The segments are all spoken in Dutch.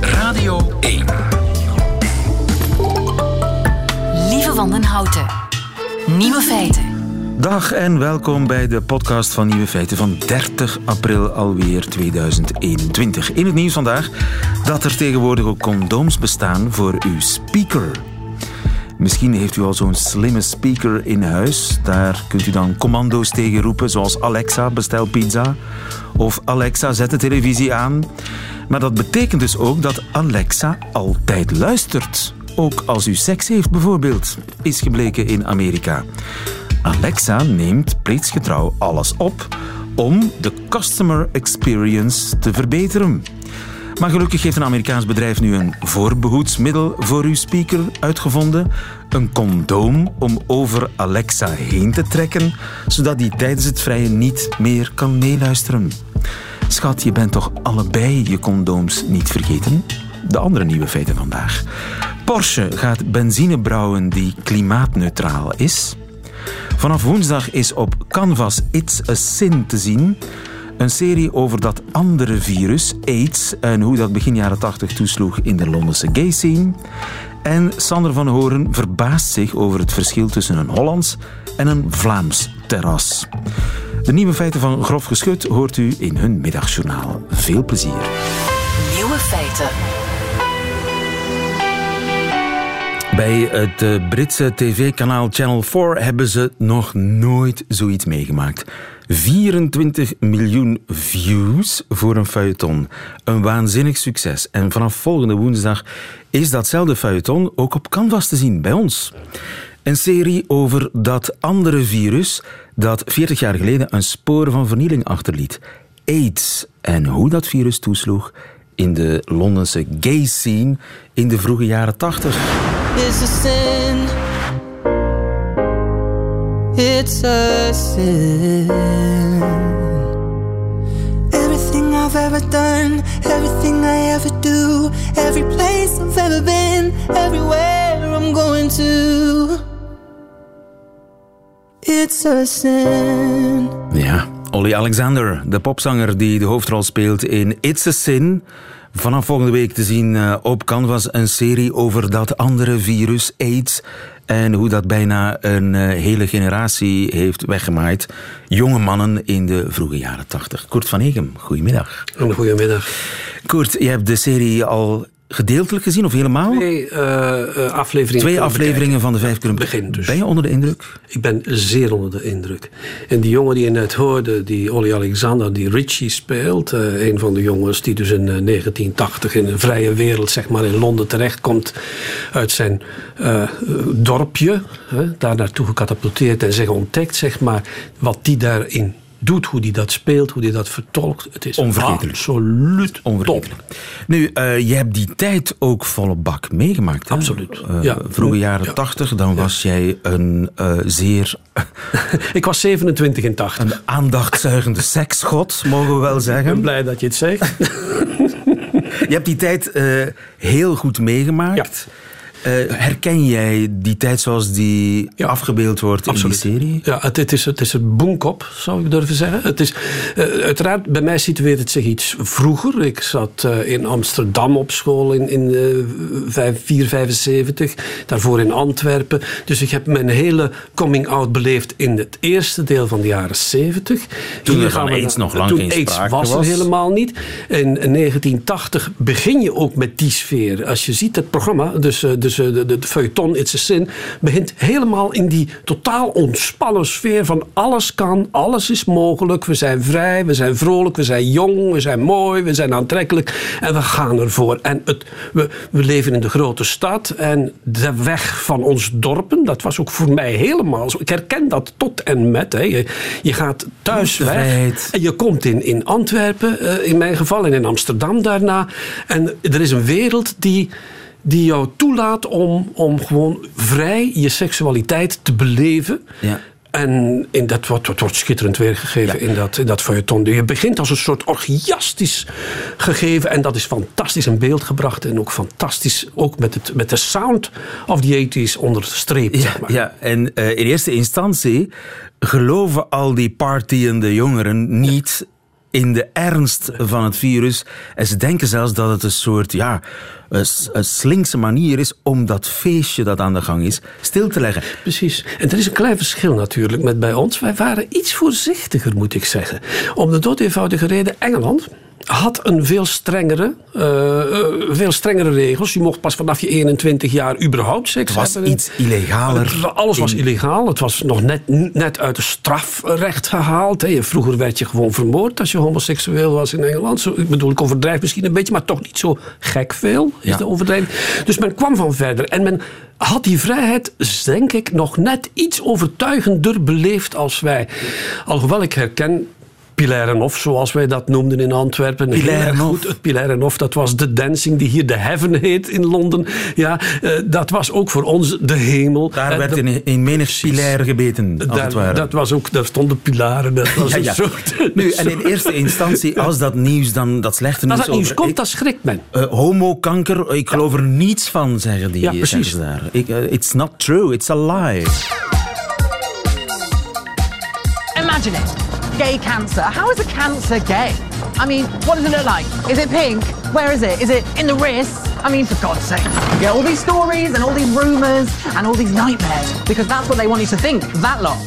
Radio 1. Lieve Wandenhouten. Nieuwe feiten. Dag en welkom bij de podcast van Nieuwe Feiten van 30 april alweer 2021. In het nieuws vandaag dat er tegenwoordig ook condooms bestaan voor uw speaker. Misschien heeft u al zo'n slimme speaker in huis. Daar kunt u dan commando's tegen roepen, zoals Alexa, bestel pizza. Of Alexa, zet de televisie aan. Maar dat betekent dus ook dat Alexa altijd luistert. Ook als u seks heeft bijvoorbeeld, is gebleken in Amerika. Alexa neemt plichtsgetrouw alles op om de customer experience te verbeteren. Maar gelukkig heeft een Amerikaans bedrijf nu een voorbehoedsmiddel voor uw speaker uitgevonden. Een condoom om over Alexa heen te trekken, zodat die tijdens het vrije niet meer kan meeluisteren. Schat, je bent toch allebei je condooms niet vergeten? De andere nieuwe feiten vandaag. Porsche gaat benzine brouwen die klimaatneutraal is. Vanaf woensdag is op Canvas It's a Sin te zien. Een serie over dat andere virus, AIDS, en hoe dat begin jaren 80 toesloeg in de Londense gay scene. En Sander van Horen verbaast zich over het verschil tussen een Hollands en een Vlaams terras. De nieuwe feiten van Grof Geschut hoort u in hun middagjournaal. Veel plezier. Nieuwe feiten. Bij het eh, Britse tv-kanaal Channel 4 hebben ze nog nooit zoiets meegemaakt. 24 miljoen views voor een feuilleton. Een waanzinnig succes. En vanaf volgende woensdag is datzelfde feuilleton ook op Canvas te zien bij ons. Een serie over dat andere virus dat 40 jaar geleden een spoor van vernieling achterliet. AIDS. En hoe dat virus toesloeg in de Londense gay scene in de vroege jaren 80. It's a sin. Everything I've ever done, everything I ever do, every place I've ever been, everywhere I'm going to. It's a sin. Ja, Olly Alexander, de popzanger die de hoofdrol speelt in It's a Sin. Vanaf volgende week te zien eh, op Canvas een serie over dat andere virus, AIDS. En hoe dat bijna een eh, hele generatie heeft weggemaaid. Jonge mannen in de vroege jaren tachtig. Koert van Egem, goedemiddag. Een goedemiddag. Koert, je hebt de serie al gedeeltelijk gezien of helemaal? Twee uh, afleveringen. Twee afleveringen van de vijf kunnen begin dus. Ben je onder de indruk? Ik ben zeer onder de indruk. En die jongen die je net hoorde, die Olly Alexander, die Richie speelt, uh, een van de jongens die dus in 1980 in een vrije wereld, zeg maar in Londen terechtkomt, uit zijn dorpje, daar naartoe gecatapulteerd en zich ontdekt, zeg maar, wat die daarin doet, hoe die dat speelt, hoe die dat vertolkt. Het is Onvergetelijk. absoluut Onvergetelijk. Nu, uh, je hebt die tijd ook volle bak meegemaakt. Hè? Absoluut. Uh, ja. Vroege jaren ja. 80, dan was jij een uh, zeer... Ik was 27 in 80. Een aandachtzuigende seksgod, mogen we wel zeggen. Ik ben blij dat je het zegt. je hebt die tijd heel goed meegemaakt. Ja. Uh, herken jij die tijd zoals die ja, afgebeeld wordt absoluut. in die serie? Ja, het, het, is, het is een boomkop, zou ik durven zeggen. Het is, uh, uiteraard, bij mij situeert het zich iets vroeger. Ik zat uh, in Amsterdam op school in, in 475. Daarvoor in Antwerpen. Dus ik heb mijn hele coming-out beleefd in het eerste deel van de jaren 70. Toen er van AIDS nog lang toen geen AIDS sprake was er was. helemaal niet. In 1980 begin je ook met die sfeer. Als je ziet het programma, dus, dus de, de, de feuilleton It's a Sin begint helemaal in die totaal ontspannen sfeer van alles kan, alles is mogelijk, we zijn vrij, we zijn vrolijk, we zijn jong, we zijn mooi, we zijn aantrekkelijk en we gaan ervoor. En het, we, we leven in de grote stad en de weg van ons dorpen, dat was ook voor mij helemaal zo. Ik herken dat tot en met. Hè. Je, je gaat thuis weg en je komt in, in Antwerpen, uh, in mijn geval, en in Amsterdam daarna. En er is een wereld die die jou toelaat om, om gewoon vrij je seksualiteit te beleven. Ja. En in dat wordt, wordt, wordt schitterend weergegeven ja. in dat, in dat feuilleton. Je begint als een soort orgiastisch gegeven. En dat is fantastisch in beeld gebracht. En ook fantastisch ook met, het, met de sound of the 80s onderstreept. Ja, zeg maar. ja. en uh, in eerste instantie geloven al die partyende jongeren niet in de ernst van het virus. En ze denken zelfs dat het een soort ja, een, slinkse manier is om dat feestje dat aan de gang is stil te leggen. Precies. En er is een klein verschil natuurlijk met bij ons. Wij waren iets voorzichtiger, moet ik zeggen. Om de dood eenvoudige reden, Engeland had een veel strengere, eh, eh, veel strengere regels. Je mocht pas vanaf je 21 jaar überhaupt seks Het was hebben. iets illegaler. Alles was illegaal. Het was nog net, net uit het strafrecht gehaald. hè. Vroeger werd je gewoon vermoord als je homoseksueel was in Engeland. Zo, ik bedoel, ik overdrijf misschien een beetje, maar toch niet zo gek veel. Is Ja. de overdrijving. Dus men kwam van verder. En men had die vrijheid, denk ik, nog net iets overtuigender beleefd als wij. Alhoewel ik herken. Pilarenhof, zoals wij dat noemden in Antwerpen. Pilarenhof. goed. Het Pilarenhof, dat was de dancing die hier de heaven heet in Londen. Ja, eh, dat was ook voor ons de hemel. Daar Eh, werd de- in, in menig gebeten, als het daar, ware. dat was ook, daar stonden pilaren. Dat was Ja, een ja. soort. Nu, en in eerste instantie, als dat nieuws dan dat slechte Als nieuws dat nieuws over- komt, ik- dan schrikt men. eh, homokanker, ik geloof er niets van, zeggen die Ja, precies. daar. Ik, it's not true, it's a lie. Imagine it. Gay cancer. How is a cancer gay? I mean, what does it look like? Is it pink? Where is it? Is it in the wrist? I mean, for God's sake. You get all these stories and all these rumors and all these nightmares because that's what they want you to think, that lot.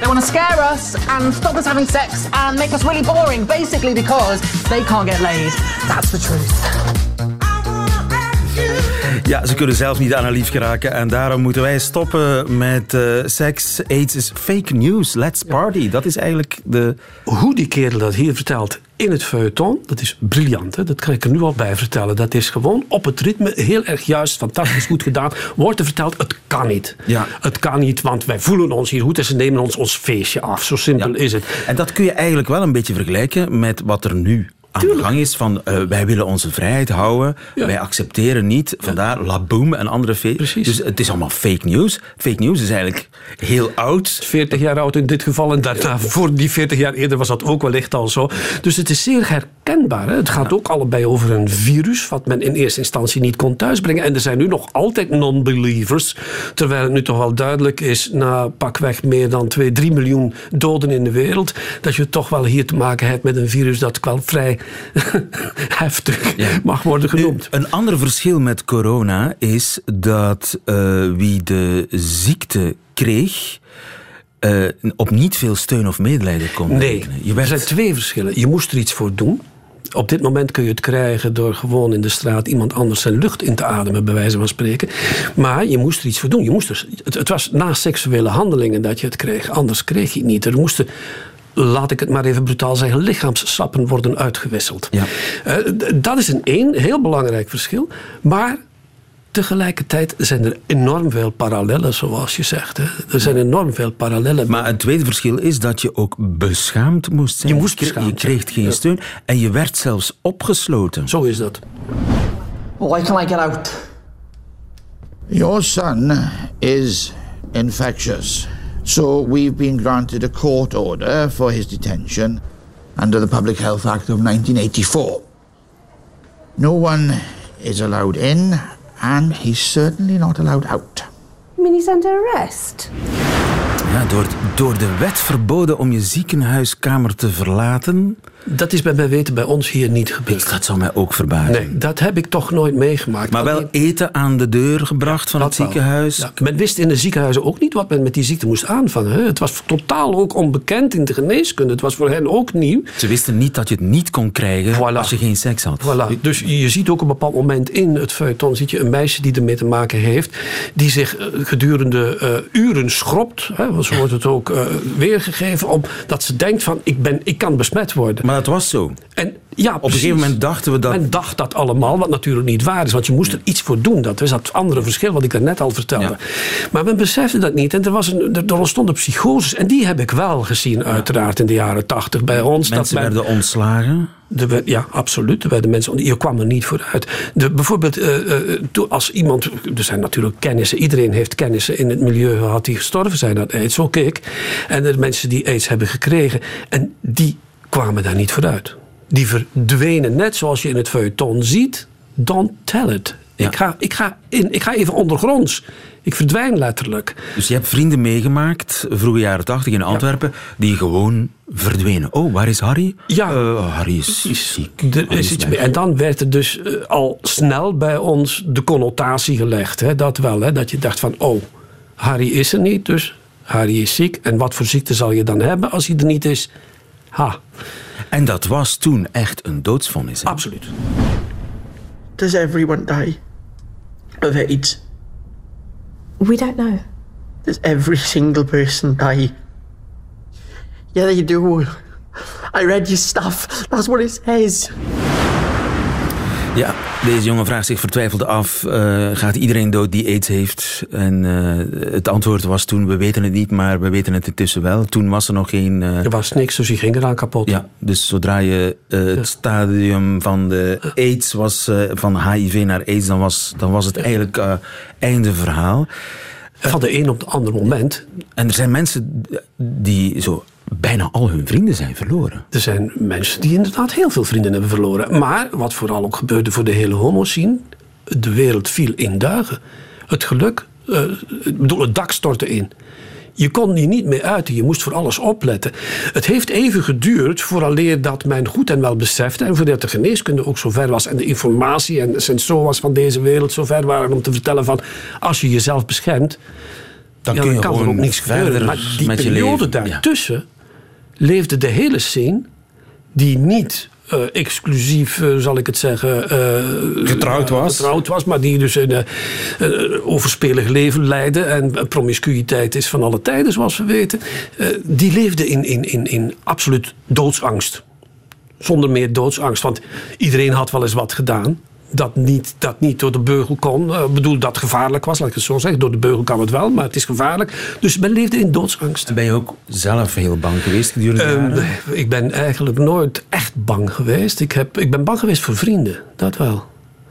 They want to scare us and stop us having sex and make us really boring, basically because they can't get laid. That's the truth. Ja, ze kunnen zelf niet aan een lief geraken en daarom moeten wij stoppen met eh, seks. AIDS is fake news, let's party. Dat is eigenlijk de... Hoe die kerel dat hier vertelt in het feuilleton, dat is briljant. Hè? Dat kan ik er nu al bij vertellen. Dat is gewoon op het ritme heel erg juist, fantastisch goed gedaan. Wordt er verteld, het kan niet. Ja. Het kan niet, want wij voelen ons hier goed en ze nemen ons ons feestje af. Zo simpel Ja. is het. En dat kun je eigenlijk wel een beetje vergelijken met wat er nu aan de gang is. Van, eh, wij willen onze vrijheid houden, Ja. wij accepteren niet. Vandaar La Boom en andere fake. Precies. Dus het is allemaal fake news. Fake news is eigenlijk heel oud. 40 jaar oud in dit geval. En daarna, voor die 40 jaar eerder was dat ook wellicht al zo. Dus het is zeer herkenbaar. Hè? Het gaat ook allebei over een virus. wat men in eerste instantie niet kon thuisbrengen. En er zijn nu nog altijd non-believers. Terwijl het nu toch wel duidelijk is. na pakweg meer dan 2, 3 miljoen doden in de wereld. dat je toch wel hier te maken hebt met een virus. dat wel vrij heftig mag worden genoemd. Een ander verschil met corona is dat eh, wie de ziekte kreeg. eh, op niet veel steun of medelijden kon Nee, rekenen. Je er werd zijn twee verschillen. Je moest er iets voor doen. Op dit moment kun je het krijgen door gewoon in de straat iemand anders zijn lucht in te ademen, bij wijze van spreken. Maar je moest er iets voor doen. Je moest er, het, het was na seksuele handelingen dat je het kreeg. Anders kreeg je het niet. Er moesten, laat ik het maar even brutaal zeggen, lichaamssappen worden uitgewisseld. Ja. Eh, dat is een één heel belangrijk verschil. Maar tegelijkertijd zijn er enorm veel parallellen, zoals je zegt. Hè. Er zijn enorm veel parallellen. Maar een tweede verschil is dat je ook beschaamd moest zijn. Je moest beschaamd Je kreeg geen ja. steun en je werd zelfs opgesloten. Zo is dat. Why can I get out? Your son is infectious, so we've been granted a court order for his detention under the Public Health Act of 1984. No one is allowed in, and he's certainly not allowed out. I mean he's under arrest? Ja, door, door de wet verboden om je ziekenhuiskamer te verlaten. Dat is bij mijn weten bij ons hier niet gebeurd. Dat zou mij ook verbazen. Nee, dat heb ik toch nooit meegemaakt. Maar wel eten aan de deur gebracht van het wel. ziekenhuis. Ja, men wist in de ziekenhuizen ook niet wat men met die ziekte moest aanvangen. Het was totaal ook onbekend in de geneeskunde. Het was voor hen ook nieuw. Ze wisten niet dat je het niet kon krijgen Voilà. als je geen seks had. Voilà. Dus je ziet ook op een bepaald moment in het feuilleton... ziet je een meisje die ermee te maken heeft... die zich eh, gedurende eh, uren schrobt. Hè, want zo wordt het ook eh, weergegeven. Omdat ze denkt van, ik, ben, ik kan besmet worden. Maar dat was zo. En, ja, Op een gegeven moment dachten we dat... Men dacht dat allemaal, wat natuurlijk niet waar is. Want je moest er iets voor doen. Dat is dat andere verschil wat ik daarnet al vertelde. Ja. Maar men besefte dat niet. En er, was een, er, er ontstonden psychoses. En die heb ik wel gezien, uiteraard, in de jaren tachtig bij ons. Mensen dat men- werden ontslagen. er werd- ja, absoluut. Er werden mensen, je kwam er niet vooruit. De, bijvoorbeeld, eh, eh, als iemand. Er zijn natuurlijk kennissen. Iedereen heeft kennissen in het milieu gehad die gestorven zijn aan aids. Ook ik. En er mensen die aids hebben gekregen. En die kwamen daar niet vooruit. Die verdwenen net zoals je in het feuilleton ziet. Don't tell it. Ja. Ik, ga, ik, ga in, ik ga even ondergronds. Ik verdwijn letterlijk. Dus je hebt vrienden meegemaakt, vroege jaren tachtig in Antwerpen, die gewoon verdwenen. Oh, waar is Harry? Ja. Eh, Harry is ziek. Harry is iets weg. mee. En dan werd er dus eh, al snel bij ons de connotatie gelegd. Hè? Dat wel, hè? dat je dacht van, oh, Harry is er niet, dus Harry is ziek. En wat voor ziekte zal je dan hebben als hij er niet is? Ha, En dat was toen echt een doodsvonnis. hè? absoluut. Does everyone die of AIDS? We don't know. Does every single person die? Yeah, they do. I read your stuff. That's what it says. Ja, deze jongen vraagt zich vertwijfeld af: eh, gaat iedereen dood die aids heeft? En eh, het antwoord was toen: we weten het niet, maar we weten het intussen wel. Toen was er nog geen. eh, Er was niks, dus die ging eraan kapot. ja, dus zodra je het stadium van de AIDS was, van HIV naar AIDS, dan was, dan was het eigenlijk einde verhaal. Van de een op het andere moment. En er zijn mensen die zo bijna al hun vrienden zijn verloren. Er zijn mensen die inderdaad heel veel vrienden hebben verloren. Maar wat vooral ook gebeurde voor de hele homo-scene, de wereld viel in duigen. Het geluk, eh, bedoel, het dak stortte in. Je kon hier niet meer uiten, je moest voor alles opletten. Het heeft even geduurd vooraleer dat men goed en wel besefte... en voordat de geneeskunde ook zover was... en de informatie en de sensoras van deze wereld zover waren om te vertellen van... als je jezelf beschermt, Dan ja, kun je kan er ook niks gebeuren. Maar die met periode daartussen leefde de hele scene... die niet eh, exclusief, eh, zal ik het zeggen... eh, Getrouwd was. getrouwd was, maar die dus een overspelig leven leidde. En promiscuïteit is van alle tijden, zoals we weten. Die leefde in, in, in, in absoluut doodsangst. Zonder meer doodsangst. Want iedereen had wel eens wat gedaan. Dat niet, dat niet door de beugel kon. Eh, Ik bedoel, dat gevaarlijk was, laat ik het zo zeggen. Door de beugel kan het wel, maar het is gevaarlijk. Dus men leefde in doodsangst. Ben je ook zelf heel bang geweest gedurende de Ehm, jaren? ik ben eigenlijk nooit echt bang geweest. Ik, heb, ik ben bang geweest voor vrienden, dat wel.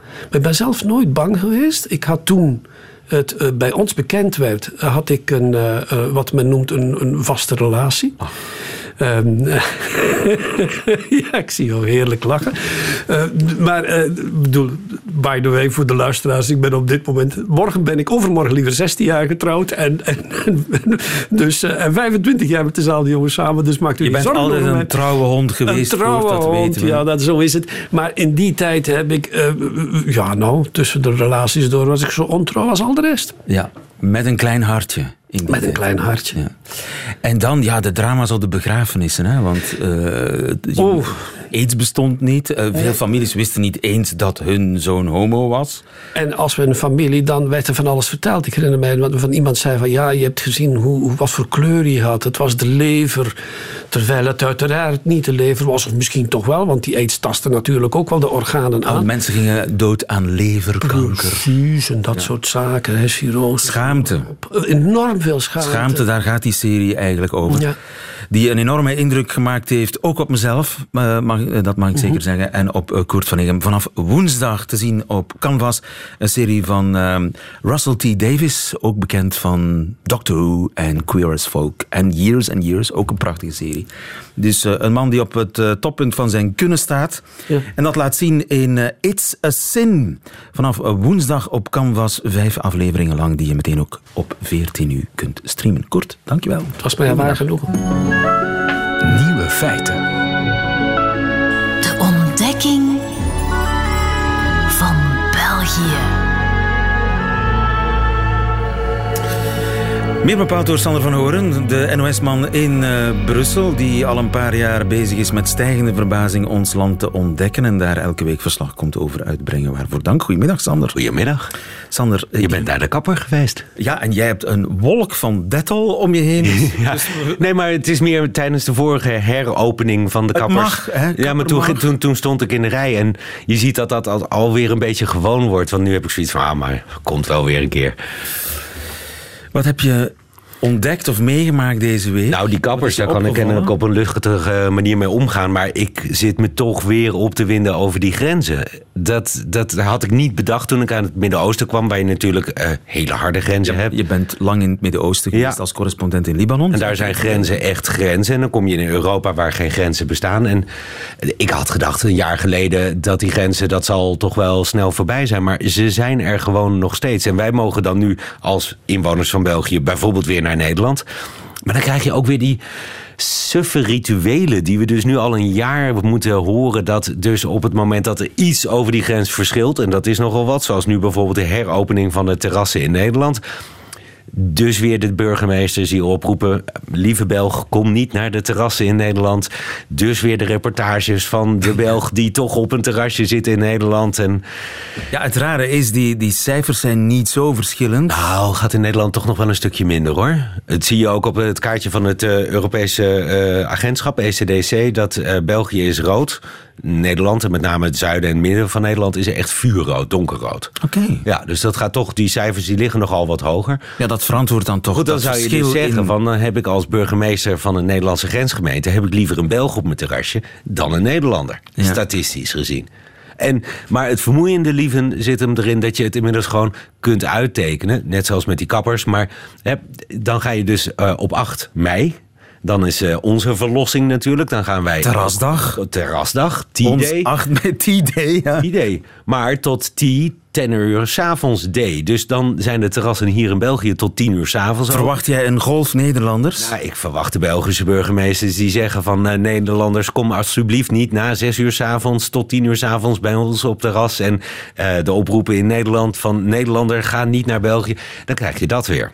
Maar ik ben zelf nooit bang geweest. Ik had toen het eh, bij ons bekend werd, eh, had ik een, wat men noemt een, een vaste relatie. Ehm, ja, ik zie jou heerlijk lachen. Eh, maar, ik bedoel, by the way, voor de luisteraars, ik ben op dit moment, morgen ben ik overmorgen liever 16 jaar getrouwd. En, en, dus, eh, en 25 jaar met dezelfde jongen samen, dus maakt u Je bent altijd een mij. trouwe hond geweest. Een trouwe dat hond, weten we. ja, dat, zo is het. Maar in die tijd heb ik, eh, ja nou, tussen de relaties door was ik zo ontrouw als al de rest. Ja, met een klein hartje. Met een tijd. klein hartje. Ja. En dan, ja, de drama's op de begrafenissen. Hè? Want eh, Oeh. Aids bestond niet. Eh, veel families wisten niet eens dat hun zoon homo was. En als we een familie, dan werd er van alles verteld. Ik herinner mij dat van iemand zei van ja, je hebt gezien hoe, wat voor kleur hij had. Het was de lever. Terwijl het uiteraard niet de lever was. Of misschien toch wel, want die aids tastte natuurlijk ook wel de organen Al aan. mensen gingen dood aan leverkanker. Precies, en dat soort zaken. Hè. Schaamte. Enorm veel schaamte. Schaamte, daar gaat die serie eigenlijk over. Ja. Die een enorme indruk gemaakt heeft, ook op mezelf, eh, mag, eh, dat mag ik Mhm. zeker zeggen, en op eh, Koert van Egem. Vanaf woensdag te zien op Canvas, een serie van ehm, Russell T. Davis, ook bekend van Doctor Who en Queer as Folk. En Years and Years, ook een prachtige serie. Dus eh, een man die op het eh, toppunt van zijn kunnen staat. Ja. En dat laat zien in eh, It's a Sin. Vanaf woensdag op Canvas, vijf afleveringen lang, die je meteen ook op 14 uur kunt streamen. Kort, dankjewel. Het was mij waar genoeg. Nieuwe feiten. Meer bepaald door Sander van Horen, de NOS-man in eh, Brussel, die al een paar jaar bezig is met stijgende verbazing ons land te ontdekken en daar elke week verslag komt over uitbrengen. Waarvoor dank. Goedemiddag, Sander. Goedemiddag. Sander, eh, Je bent naar de kapper geweest. Ja, en jij hebt een wolk van dettel om je heen. Ja. Dus, Nee, maar het is meer tijdens de vorige heropening van de Het kappers. mag, hè? Ja, maar toen, mag. toen, toen stond ik in de rij en je ziet dat dat al- alweer een beetje gewoon wordt. Want nu heb ik zoiets van, ah, maar komt wel weer een keer. Wat heb je ontdekt of meegemaakt deze week? Nou, die kappers, daar kan ik kennelijk op een luchtige manier mee omgaan. Maar ik zit me toch weer op te winden over die grenzen. Dat, dat had ik niet bedacht toen ik aan het Midden-Oosten kwam... waar je natuurlijk eh, hele harde grenzen hebt. Je bent lang in het Midden-Oosten geweest Ja. als correspondent in Libanon. En daar zijn grenzen echt grenzen. En dan kom je in Europa waar geen grenzen bestaan. En ik had gedacht een jaar geleden dat die grenzen... dat zal toch wel snel voorbij zijn. Maar ze zijn er gewoon nog steeds. En wij mogen dan nu als inwoners van België... bijvoorbeeld weer naar Nederland. Maar dan krijg je ook weer die suffe rituelen... die we dus nu al een jaar moeten horen... dat dus op het moment dat er iets over die grens verschilt... en dat is nogal wat, zoals nu bijvoorbeeld de heropening van de terrassen in Nederland... Dus weer de burgemeesters die oproepen... lieve Belg, kom niet naar de terrassen in Nederland. Dus weer de reportages van de Belg... die toch op een terrasje zit in Nederland. En, Ja, het rare is, die, die cijfers zijn niet zo verschillend. nou, gaat in Nederland toch nog wel een stukje minder, hoor. Het zie je ook op het kaartje van het eh, Europese eh, agentschap, ECDC... dat eh, België is rood. Nederland, en met name het zuiden en midden van Nederland... is er echt vuurrood, donkerrood. Oké. Ja, dus dat gaat toch... die cijfers die liggen nogal wat hoger. Ja, dat verantwoordt dan toch Goed, dan dat zou je dus zeggen in- van dan heb ik als burgemeester van een Nederlandse grensgemeente heb ik liever een Belg op mijn terrasje dan een Nederlander, Ja. statistisch gezien. En, maar het vermoeiende lieven zit hem erin dat je het inmiddels gewoon kunt uittekenen. Net zoals met die kappers. Maar hè, dan ga je dus eh, op 8 mei. Dan is eh, onze verlossing natuurlijk. Dan gaan wij. Terrasdag. Terrasdag. Ons T-Day. acht met T-Day, ja. Maar tot 10, 10 uur s'avonds day. Dus dan zijn de terrassen hier in België tot 10 uur s'avonds. Verwacht jij een golf Nederlanders? Ja, ik verwacht de Belgische burgemeesters die zeggen van eh, Nederlanders, kom alsjeblieft niet na zes uur s'avonds tot tien uur s'avonds bij ons op terras. En eh, de oproepen in Nederland van Nederlander, ga niet naar België. Dan krijg je dat weer.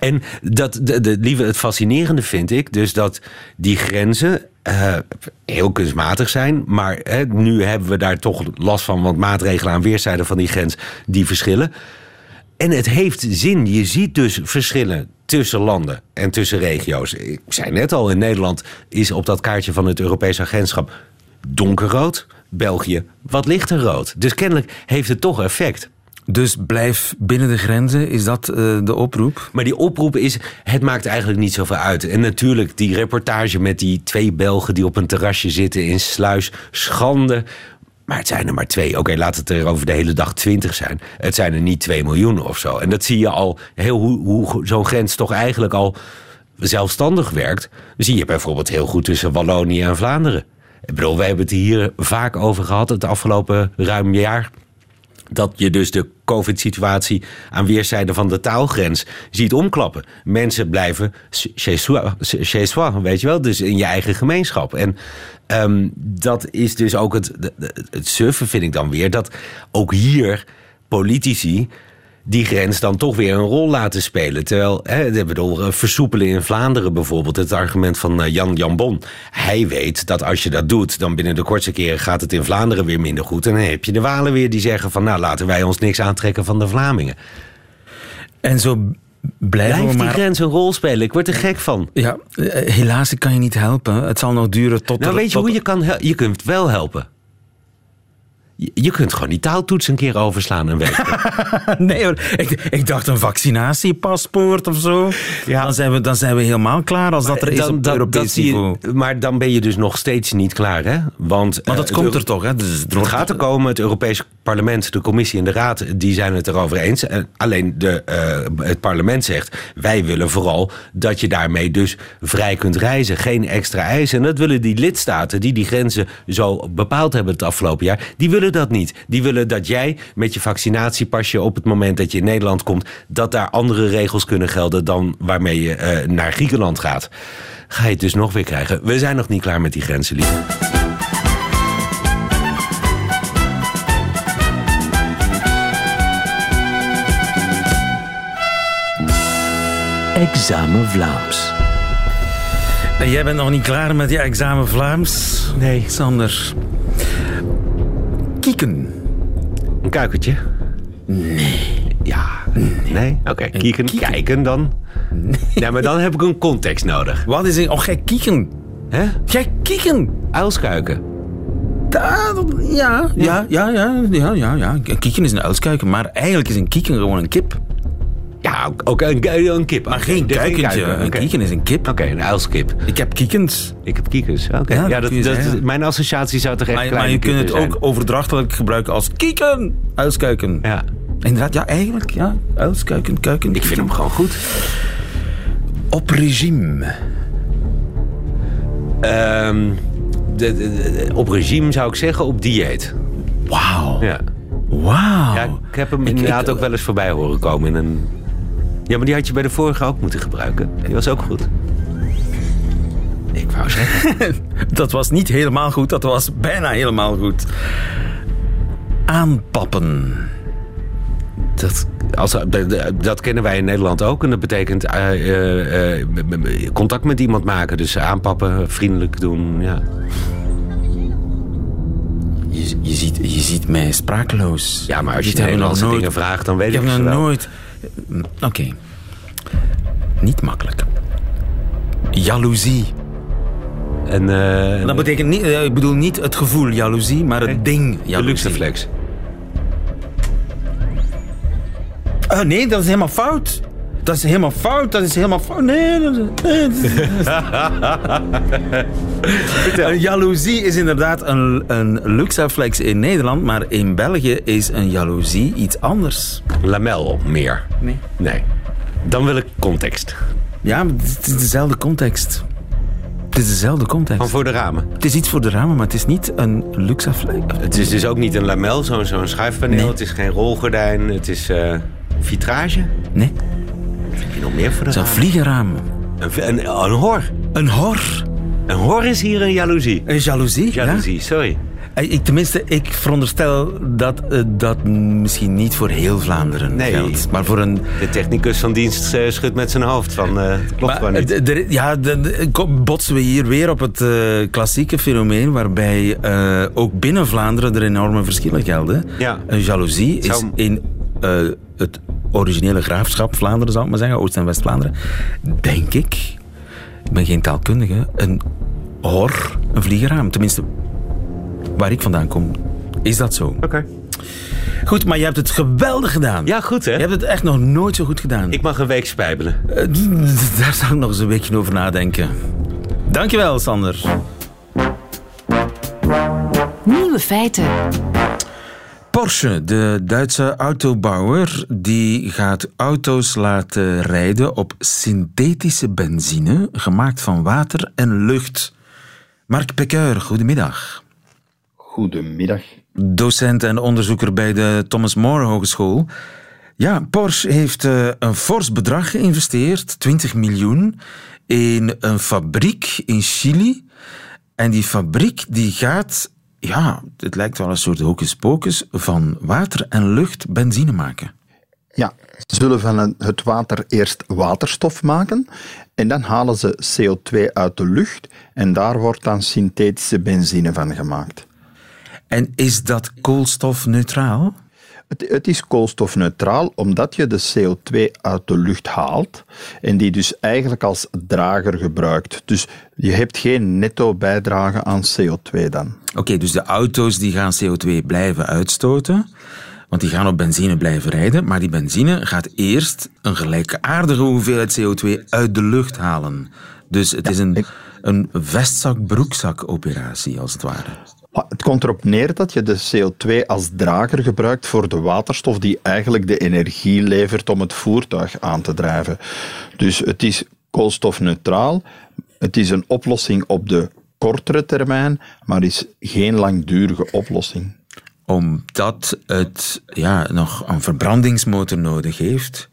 En dat, de, de, lieve, het fascinerende vind ik dus dat die grenzen eh, heel kunstmatig zijn. Maar nu hebben we daar toch last van, want maatregelen aan weerszijden van die grens die verschillen. En het heeft zin. Je ziet dus verschillen tussen landen en tussen regio's. Ik zei net al, in Nederland is op dat kaartje van het Europees agentschap donkerrood. België wat lichter rood. Dus kennelijk heeft het toch effect. Dus blijf binnen de grenzen, is dat eh, de oproep? Maar die oproep is, het maakt eigenlijk niet zoveel uit. En natuurlijk die reportage met die twee Belgen die op een terrasje zitten in Sluis. Schande. Maar het zijn er maar twee. Oké, laat het er over de hele dag twintig zijn. Het zijn er niet twee miljoen of zo. En dat zie je al, heel hoe, hoe zo'n grens toch eigenlijk al zelfstandig werkt. zie je bijvoorbeeld heel goed tussen Wallonië en Vlaanderen. Ik bedoel, we hebben het hier vaak over gehad het afgelopen ruim jaar dat je dus de COVID-situatie aan weerszijden van de taalgrens ziet omklappen. Mensen blijven chez soi, weet je wel, dus in je eigen gemeenschap. En um, dat is dus ook het, het surfen, vind ik dan weer, dat ook hier politici die grens dan toch weer een rol laten spelen. Terwijl, hè, bedoel, versoepelen in Vlaanderen bijvoorbeeld, het argument van Jan Jambon. Hij weet dat als je dat doet, dan binnen de kortste keren gaat het in Vlaanderen weer minder goed. En dan heb je de Walen weer die zeggen van, nou laten wij ons niks aantrekken van de Vlamingen. En zo blijven Blijft we maar... die grens een rol spelen? Ik word er gek van. Ja, helaas, ik kan je niet helpen. Het zal nog duren tot... Nou, er, weet je tot... hoe je kan Je kunt wel helpen. Je kunt gewoon die taaltoets een keer overslaan een week. nee hoor, ik, ik, dacht een vaccinatiepaspoort of zo. Ja. Dan, zijn we, dan zijn we helemaal klaar als dat er is op dat, Europees dat niveau. Je, maar dan ben je dus nog steeds niet klaar, hè? Want, maar dat uh, komt er toch, hè? Dus het gaat er komen. Het Europees Parlement, de Commissie en de Raad... die zijn het erover eens. En alleen de, uh, het parlement zegt... wij willen vooral dat je daarmee dus vrij kunt reizen. Geen extra eisen. En dat willen die lidstaten die die grenzen zo bepaald hebben het afgelopen jaar... die willen dat niet. Die willen dat jij met je vaccinatiepasje op het moment dat je in Nederland komt... dat daar andere regels kunnen gelden dan waarmee je uh, naar Griekenland gaat. Ga je het dus nog weer krijgen. We zijn nog niet klaar met die grenzen, lief. Examen Vlaams. En jij bent nog niet klaar met je examen Vlaams? Nee. Sander. Kieken. Een kuikertje? Nee. Ja. Nee? Oké, okay. kieken, kieken. Kijken dan? Nee. Ja, maar dan heb ik een context nodig. Wat is een... Oh, gij kieken. Hè? Gij kieken. Uilskuiken. Da, ja, ja, ja, ja, ja, ja, ja. Een kieken is een uilskuiken, maar eigenlijk is een kieken gewoon een kip. Ja, ook, ook een, een kip. Maar geen is kuikentje. kuiken, Een kieken is een kip. Oké, een uilskip. Ik heb kiekens. Ik heb kiekers. Oké. Ja, Ja, dat dat, zeggen. mijn associatie zou toch echt Maar, maar je kunt het ook overdrachtelijk gebruiken als kieken. Uilskuiken. Ja. Inderdaad, ja, eigenlijk. Ja. Uilskuiken, kuiken. Ik vind hem gewoon goed. Op regime. Ehm, de, de- de- op regime zou ik zeggen, op dieet. Wauw. Ja. Wauw. Ja, ik heb hem Ik- inderdaad ik- ook wel eens voorbij horen komen in een... Ja, maar die had je bij de vorige ook moeten gebruiken. Die was ook goed. Ik wou zeggen... Dat was niet helemaal goed, dat was bijna helemaal goed. Aanpappen. Dat, als, dat, dat kennen wij in Nederland ook. En dat betekent eh, eh, eh, contact met iemand maken. Dus aanpappen, vriendelijk doen. Ja. Je, je, ziet, je ziet mij sprakeloos. ja, maar als je nog Nederlandse dingen vraagt, dan weet Ik ik, heb nog wel. nooit... Oké. Niet makkelijk. Jaloezie. En, eh, Dat betekent niet, eh, ik bedoel niet het gevoel jaloezie, maar het ding de jaloezie. luxeflex. Oh, nee, dat is helemaal fout. Dat is helemaal fout, dat is helemaal fout. Nee, dat is... nee, dat is- Een jaloezie is inderdaad een, een luxaflex in Nederland, maar in België is een jaloezie iets anders. Lamel meer. Nee. Nee. Dan wil ik context. Ja, maar het is dezelfde context. Het is dezelfde context. Van voor de ramen. Het is iets voor de ramen, maar het is niet een luxaflex. Het is dus ook niet een lamel, zo'n zo'n schuifpaneel. Nee. Het is geen rolgordijn. Het is eh, vitrage. Nee, heb je nog meer voor de vliegenraam. Een, een, een hor. Een hor. Een hor is hier een jaloezie. Een jaloezie, ja. Jaloezie, sorry. Ik, tenminste, ik veronderstel dat dat misschien niet voor heel Vlaanderen Nee. geldt. Maar voor een... De technicus van dienst eh, schudt met zijn hoofd van... het klopt Maar, gewoon niet. eh, ja, botsen we hier weer op het klassieke fenomeen waarbij ook binnen Vlaanderen er enorme verschillen gelden. Ja. Een jaloezie is in het originele graafschap Vlaanderen, zal ik maar zeggen, Oost- en West-Vlaanderen, denk ik, ik ben geen taalkundige, een hor, een vliegeraam. Tenminste, waar ik vandaan kom, is dat zo. Oké. Goed, maar je hebt het geweldig gedaan. Ja, goed hè? Je hebt het echt nog nooit zo goed gedaan. Ik mag een week spijbelen. Eh, Daar zou ik nog eens een weekje over nadenken. Dankjewel, Sander. Nieuwe feiten. Porsche, de Duitse autobouwer, die gaat auto's laten rijden op synthetische benzine, gemaakt van water en lucht. Mark Pekeur, goedemiddag. Goedemiddag. Docent en onderzoeker bij de Thomas More Hogeschool. Ja, Porsche heeft eh, een fors bedrag geïnvesteerd, 20 miljoen, in een fabriek in Chili. En die fabriek die gaat, ja, het lijkt wel een soort hocus pocus, van water en lucht benzine maken. Ja, ze zullen van het water eerst waterstof maken en dan halen ze CO2 uit de lucht en daar wordt dan synthetische benzine van gemaakt. En is dat koolstofneutraal? Het, het is koolstofneutraal omdat je de CO2 uit de lucht haalt en die dus eigenlijk als drager gebruikt. Dus je hebt geen netto bijdrage aan CO2 dan. Oké, dus de auto's die gaan CO2 blijven uitstoten, want die gaan op benzine blijven rijden, maar die benzine gaat eerst een gelijkaardige hoeveelheid CO2 uit de lucht halen. Dus het is een, een vestzak-broekzak-operatie, als het ware. Maar Het komt erop neer dat je de CO2 als drager gebruikt voor de waterstof die eigenlijk de energie levert om het voertuig aan te drijven. Dus het is koolstofneutraal. Het is een oplossing op de kortere termijn, maar is geen langdurige oplossing. Omdat het ja, nog een verbrandingsmotor nodig heeft.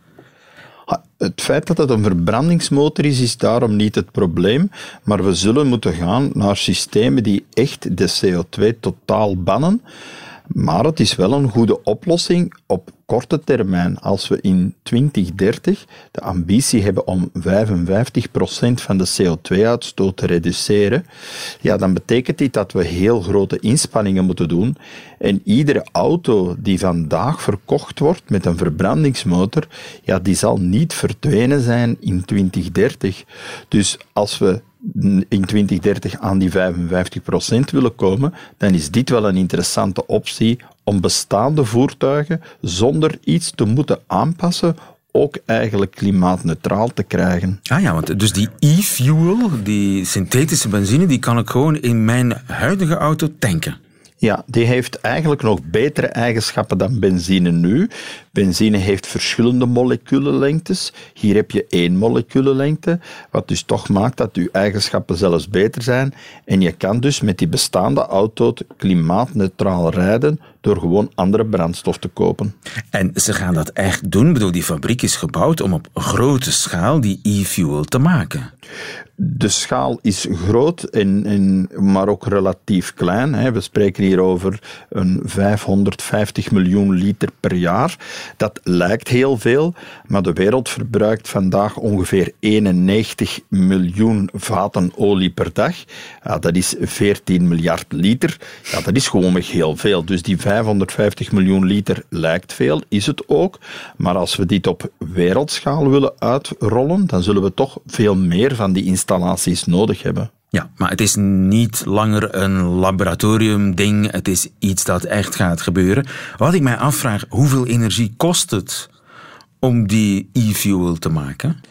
Het feit dat het een verbrandingsmotor is, is daarom niet het probleem, maar we zullen moeten gaan naar systemen die echt de CO2 totaal bannen. Maar het is wel een goede oplossing op korte termijn. Als we in 2030 de ambitie hebben om 55% van de CO2-uitstoot te reduceren, ja, dan betekent dit dat we heel grote inspanningen moeten doen. En iedere auto die vandaag verkocht wordt met een verbrandingsmotor, ja, die zal niet verdwenen zijn in 2030. Dus als we in 2030 aan die 55% willen komen, dan is dit wel een interessante optie om bestaande voertuigen zonder iets te moeten aanpassen ook eigenlijk klimaatneutraal te krijgen. Ah ja, want dus die e-fuel, die synthetische benzine, die kan ik gewoon in mijn huidige auto tanken. Ja, die heeft eigenlijk nog betere eigenschappen dan benzine nu. Benzine heeft verschillende moleculenlengtes. Hier heb je één moleculenlengte, wat dus toch maakt dat uw eigenschappen zelfs beter zijn. En je kan dus met die bestaande auto klimaatneutraal rijden door gewoon andere brandstof te kopen. En ze gaan dat echt doen? Ik bedoel, die fabriek is gebouwd om op grote schaal die e-fuel te maken. De schaal is groot, en, en, maar ook relatief klein. Hè. We spreken hier over een 550 miljoen liter per jaar. Dat lijkt heel veel, maar de wereld verbruikt vandaag ongeveer 91 miljoen vaten olie per dag. Ja, dat is 14 miljard liter. Ja, dat is gewoon heel veel. Dus die 550 miljoen liter lijkt veel, is het ook. Maar als we dit op wereldschaal willen uitrollen, dan zullen we toch veel meer van die installaties nodig hebben. Ja, maar het is niet langer een laboratoriumding. Het is iets dat echt gaat gebeuren. Wat ik mij afvraag, hoeveel energie kost het om die e-fuel te maken?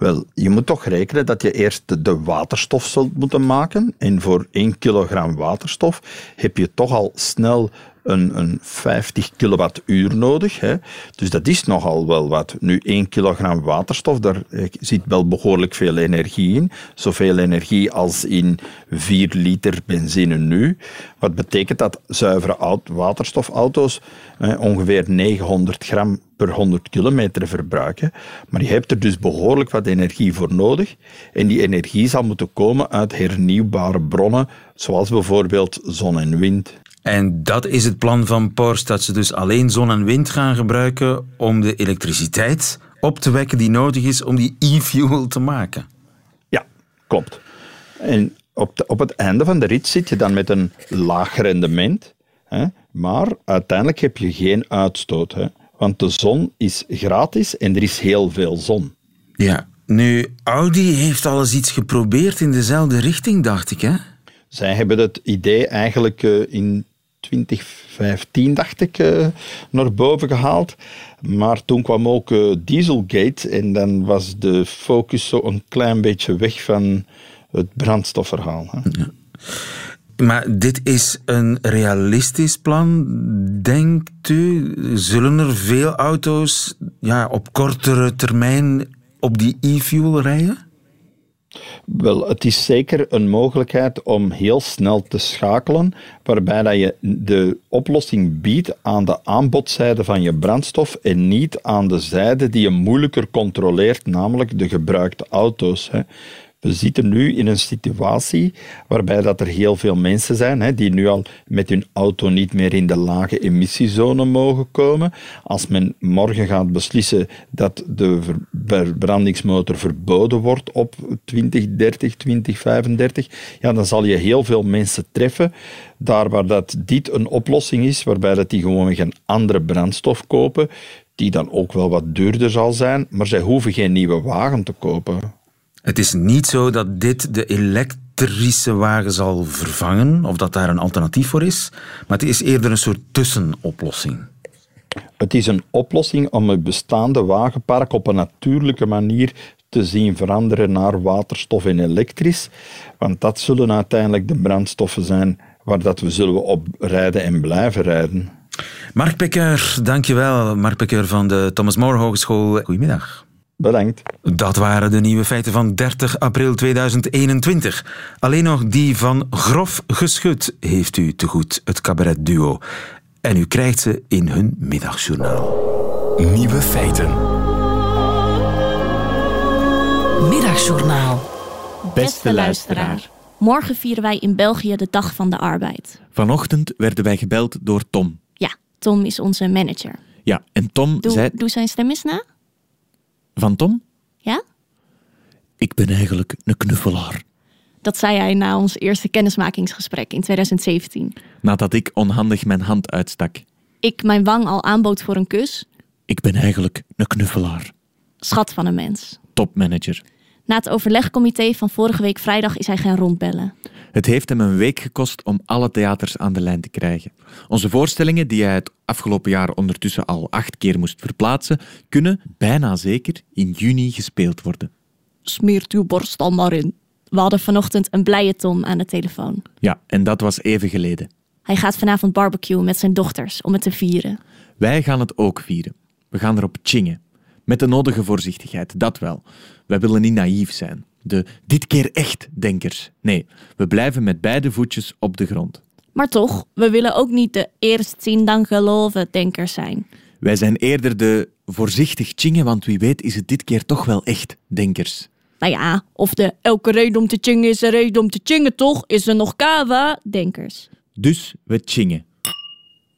Wel, je moet toch rekenen dat je eerst de waterstof zult moeten maken. En voor 1 kilogram waterstof heb je toch al snel een, een 50 kilowattuur nodig. Hè. Dus dat is nogal wel wat. Nu, 1 kilogram waterstof, daar zit wel behoorlijk veel energie in. Zoveel energie als in 4 liter benzine nu. Wat betekent dat zuivere waterstofauto's eh, ongeveer 900 gram per 100 kilometer verbruiken. Maar je hebt er dus behoorlijk wat energie voor nodig. En die energie zal moeten komen uit hernieuwbare bronnen, zoals bijvoorbeeld zon en wind. En dat is het plan van Porsche, dat ze dus alleen zon en wind gaan gebruiken om de elektriciteit op te wekken die nodig is om die e-fuel te maken. Ja, klopt. En op, op het einde van de rit zit je dan met een laag rendement, hè, maar uiteindelijk heb je geen uitstoot. Hè, want de zon is gratis en er is heel veel zon. Ja, nu, Audi heeft al eens iets geprobeerd in dezelfde richting, dacht ik, hè? Zij hebben het idee eigenlijk uh, in 2015, dacht ik, uh, naar boven gehaald. Maar toen kwam ook uh, Dieselgate en dan was de focus zo een klein beetje weg van het brandstofverhaal. Hè. Maar dit is een realistisch plan, denkt u? Zullen er veel auto's ja, op kortere termijn op die e-fuel rijden? Wel, het is zeker een mogelijkheid om heel snel te schakelen, waarbij dat je de oplossing biedt aan de aanbodzijde van je brandstof en niet aan de zijde die je moeilijker controleert, namelijk de gebruikte auto's. We zitten nu in een situatie waarbij dat er heel veel mensen zijn hè, die nu al met hun auto niet meer in de lage emissiezone mogen komen. Als men morgen gaat beslissen dat de verbrandingsmotor verboden wordt op 2030, 2035, ja, dan zal je heel veel mensen treffen daar waar dat dit een oplossing is, waarbij dat die gewoon een andere brandstof kopen, die dan ook wel wat duurder zal zijn, maar zij hoeven geen nieuwe wagen te kopen. Het is niet zo dat dit de elektrische wagen zal vervangen, of dat daar een alternatief voor is, maar het is eerder een soort tussenoplossing. Het is een oplossing om het bestaande wagenpark op een natuurlijke manier te zien veranderen naar waterstof en elektrisch. Want dat zullen uiteindelijk de brandstoffen zijn waar dat we zullen op rijden en blijven rijden. Mark Pekker, dankjewel. Mark Pekker van de Thomas More Hogeschool. Goedemiddag. Bedankt. Dat waren de nieuwe feiten van 30 april 2021. Alleen nog die van grof geschud heeft u te goed, het cabaretduo. En u krijgt ze in hun middagjournaal. Nieuwe feiten. Middagjournaal. Beste luisteraar. Morgen vieren wij in België de Dag van de Arbeid. Vanochtend werden wij gebeld door Tom. Ja, Tom is onze manager. Ja, en Tom doe, zei... Doe zijn stem eens na. Van Tom? Ja? Ik ben eigenlijk een knuffelaar. Dat zei hij na ons eerste kennismakingsgesprek in 2017. Nadat ik onhandig mijn hand uitstak. Ik mijn wang al aanbood voor een kus. Ik ben eigenlijk een knuffelaar. Schat van een mens. Topmanager. Na het overlegcomité van vorige week vrijdag is hij gaan rondbellen. Het heeft hem een week gekost om alle theaters aan de lijn te krijgen. Onze voorstellingen, die hij het afgelopen jaar ondertussen al acht keer moest verplaatsen, kunnen bijna zeker in juni gespeeld worden. Smeert uw borst al maar in. We hadden vanochtend een blije Tom aan de telefoon. Ja, en dat was even geleden. Hij gaat vanavond barbecuen met zijn dochters om het te vieren. Wij gaan het ook vieren. We gaan erop chingen. Met de nodige voorzichtigheid, dat wel. Wij willen niet naïef zijn. De dit keer echt denkers. Nee, we blijven met beide voetjes op de grond. Maar toch, we willen ook niet de eerst zien dan geloven denkers zijn. Wij zijn eerder de voorzichtig chingen, want wie weet is het dit keer toch wel echt denkers. Nou ja, of de elke reden om te chingen is een reden om te chingen toch? Is er nog kava denkers. Dus we chingen.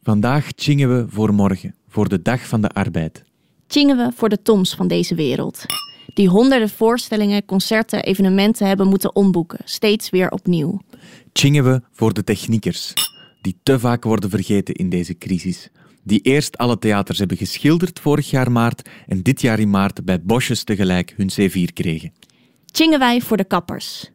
Vandaag chingen we voor morgen, voor de dag van de arbeid. Chingen we voor de Toms van deze wereld. Die honderden voorstellingen, concerten, evenementen hebben moeten omboeken. Steeds weer opnieuw. Chingen we voor de techniekers, die te vaak worden vergeten in deze crisis. Die eerst alle theaters hebben geschilderd vorig jaar maart en dit jaar in maart bij Bosjes tegelijk hun C4 kregen. Chingen wij voor de kappers.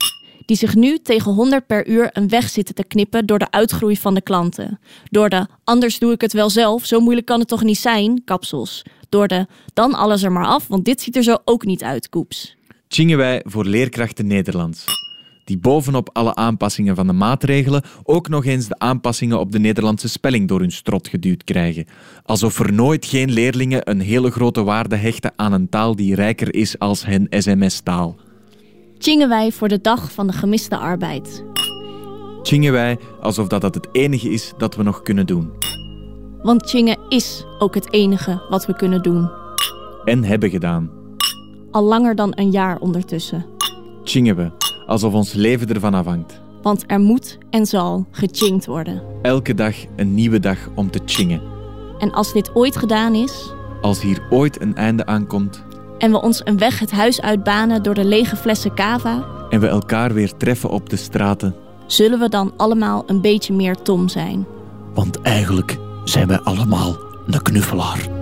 Die zich nu tegen 100 per uur een weg zitten te knippen door de uitgroei van de klanten. Door de anders doe ik het wel zelf, zo moeilijk kan het toch niet zijn, kapsels. Door de dan alles er maar af, want dit ziet er zo ook niet uit, koeps. Chingen wij voor leerkrachten Nederlands. Die bovenop alle aanpassingen van de maatregelen ook nog eens de aanpassingen op de Nederlandse spelling door hun strot geduwd krijgen. Alsof er nooit geen leerlingen een hele grote waarde hechten aan een taal die rijker is als hun sms-taal. Chingen wij voor de dag van de gemiste arbeid. Chingen wij alsof dat, dat het enige is dat we nog kunnen doen. Want chingen is ook het enige wat we kunnen doen. En hebben gedaan. Al langer dan een jaar ondertussen. Chingen we, alsof ons leven ervan afhangt. Want er moet en zal gechingd worden. Elke dag een nieuwe dag om te chingen. En als dit ooit gedaan is, Als hier ooit een einde aankomt en we ons een weg het huis uitbanen door de lege flessen cava, en we elkaar weer treffen op de straten, zullen we dan allemaal een beetje meer Tom zijn. want eigenlijk zijn wij allemaal een knuffelaar.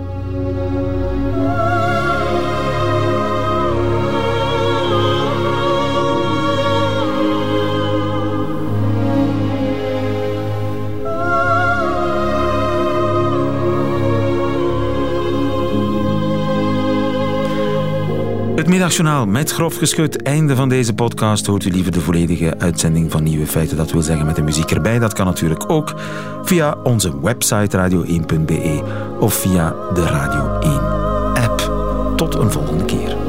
Het middagjournaal met grof geschut. Einde van deze podcast. Hoort u liever de volledige uitzending van Nieuwe Feiten. Dat wil zeggen met de muziek erbij. Dat kan natuurlijk ook via onze website radio1.be of via de Radio 1 app. Tot een volgende keer.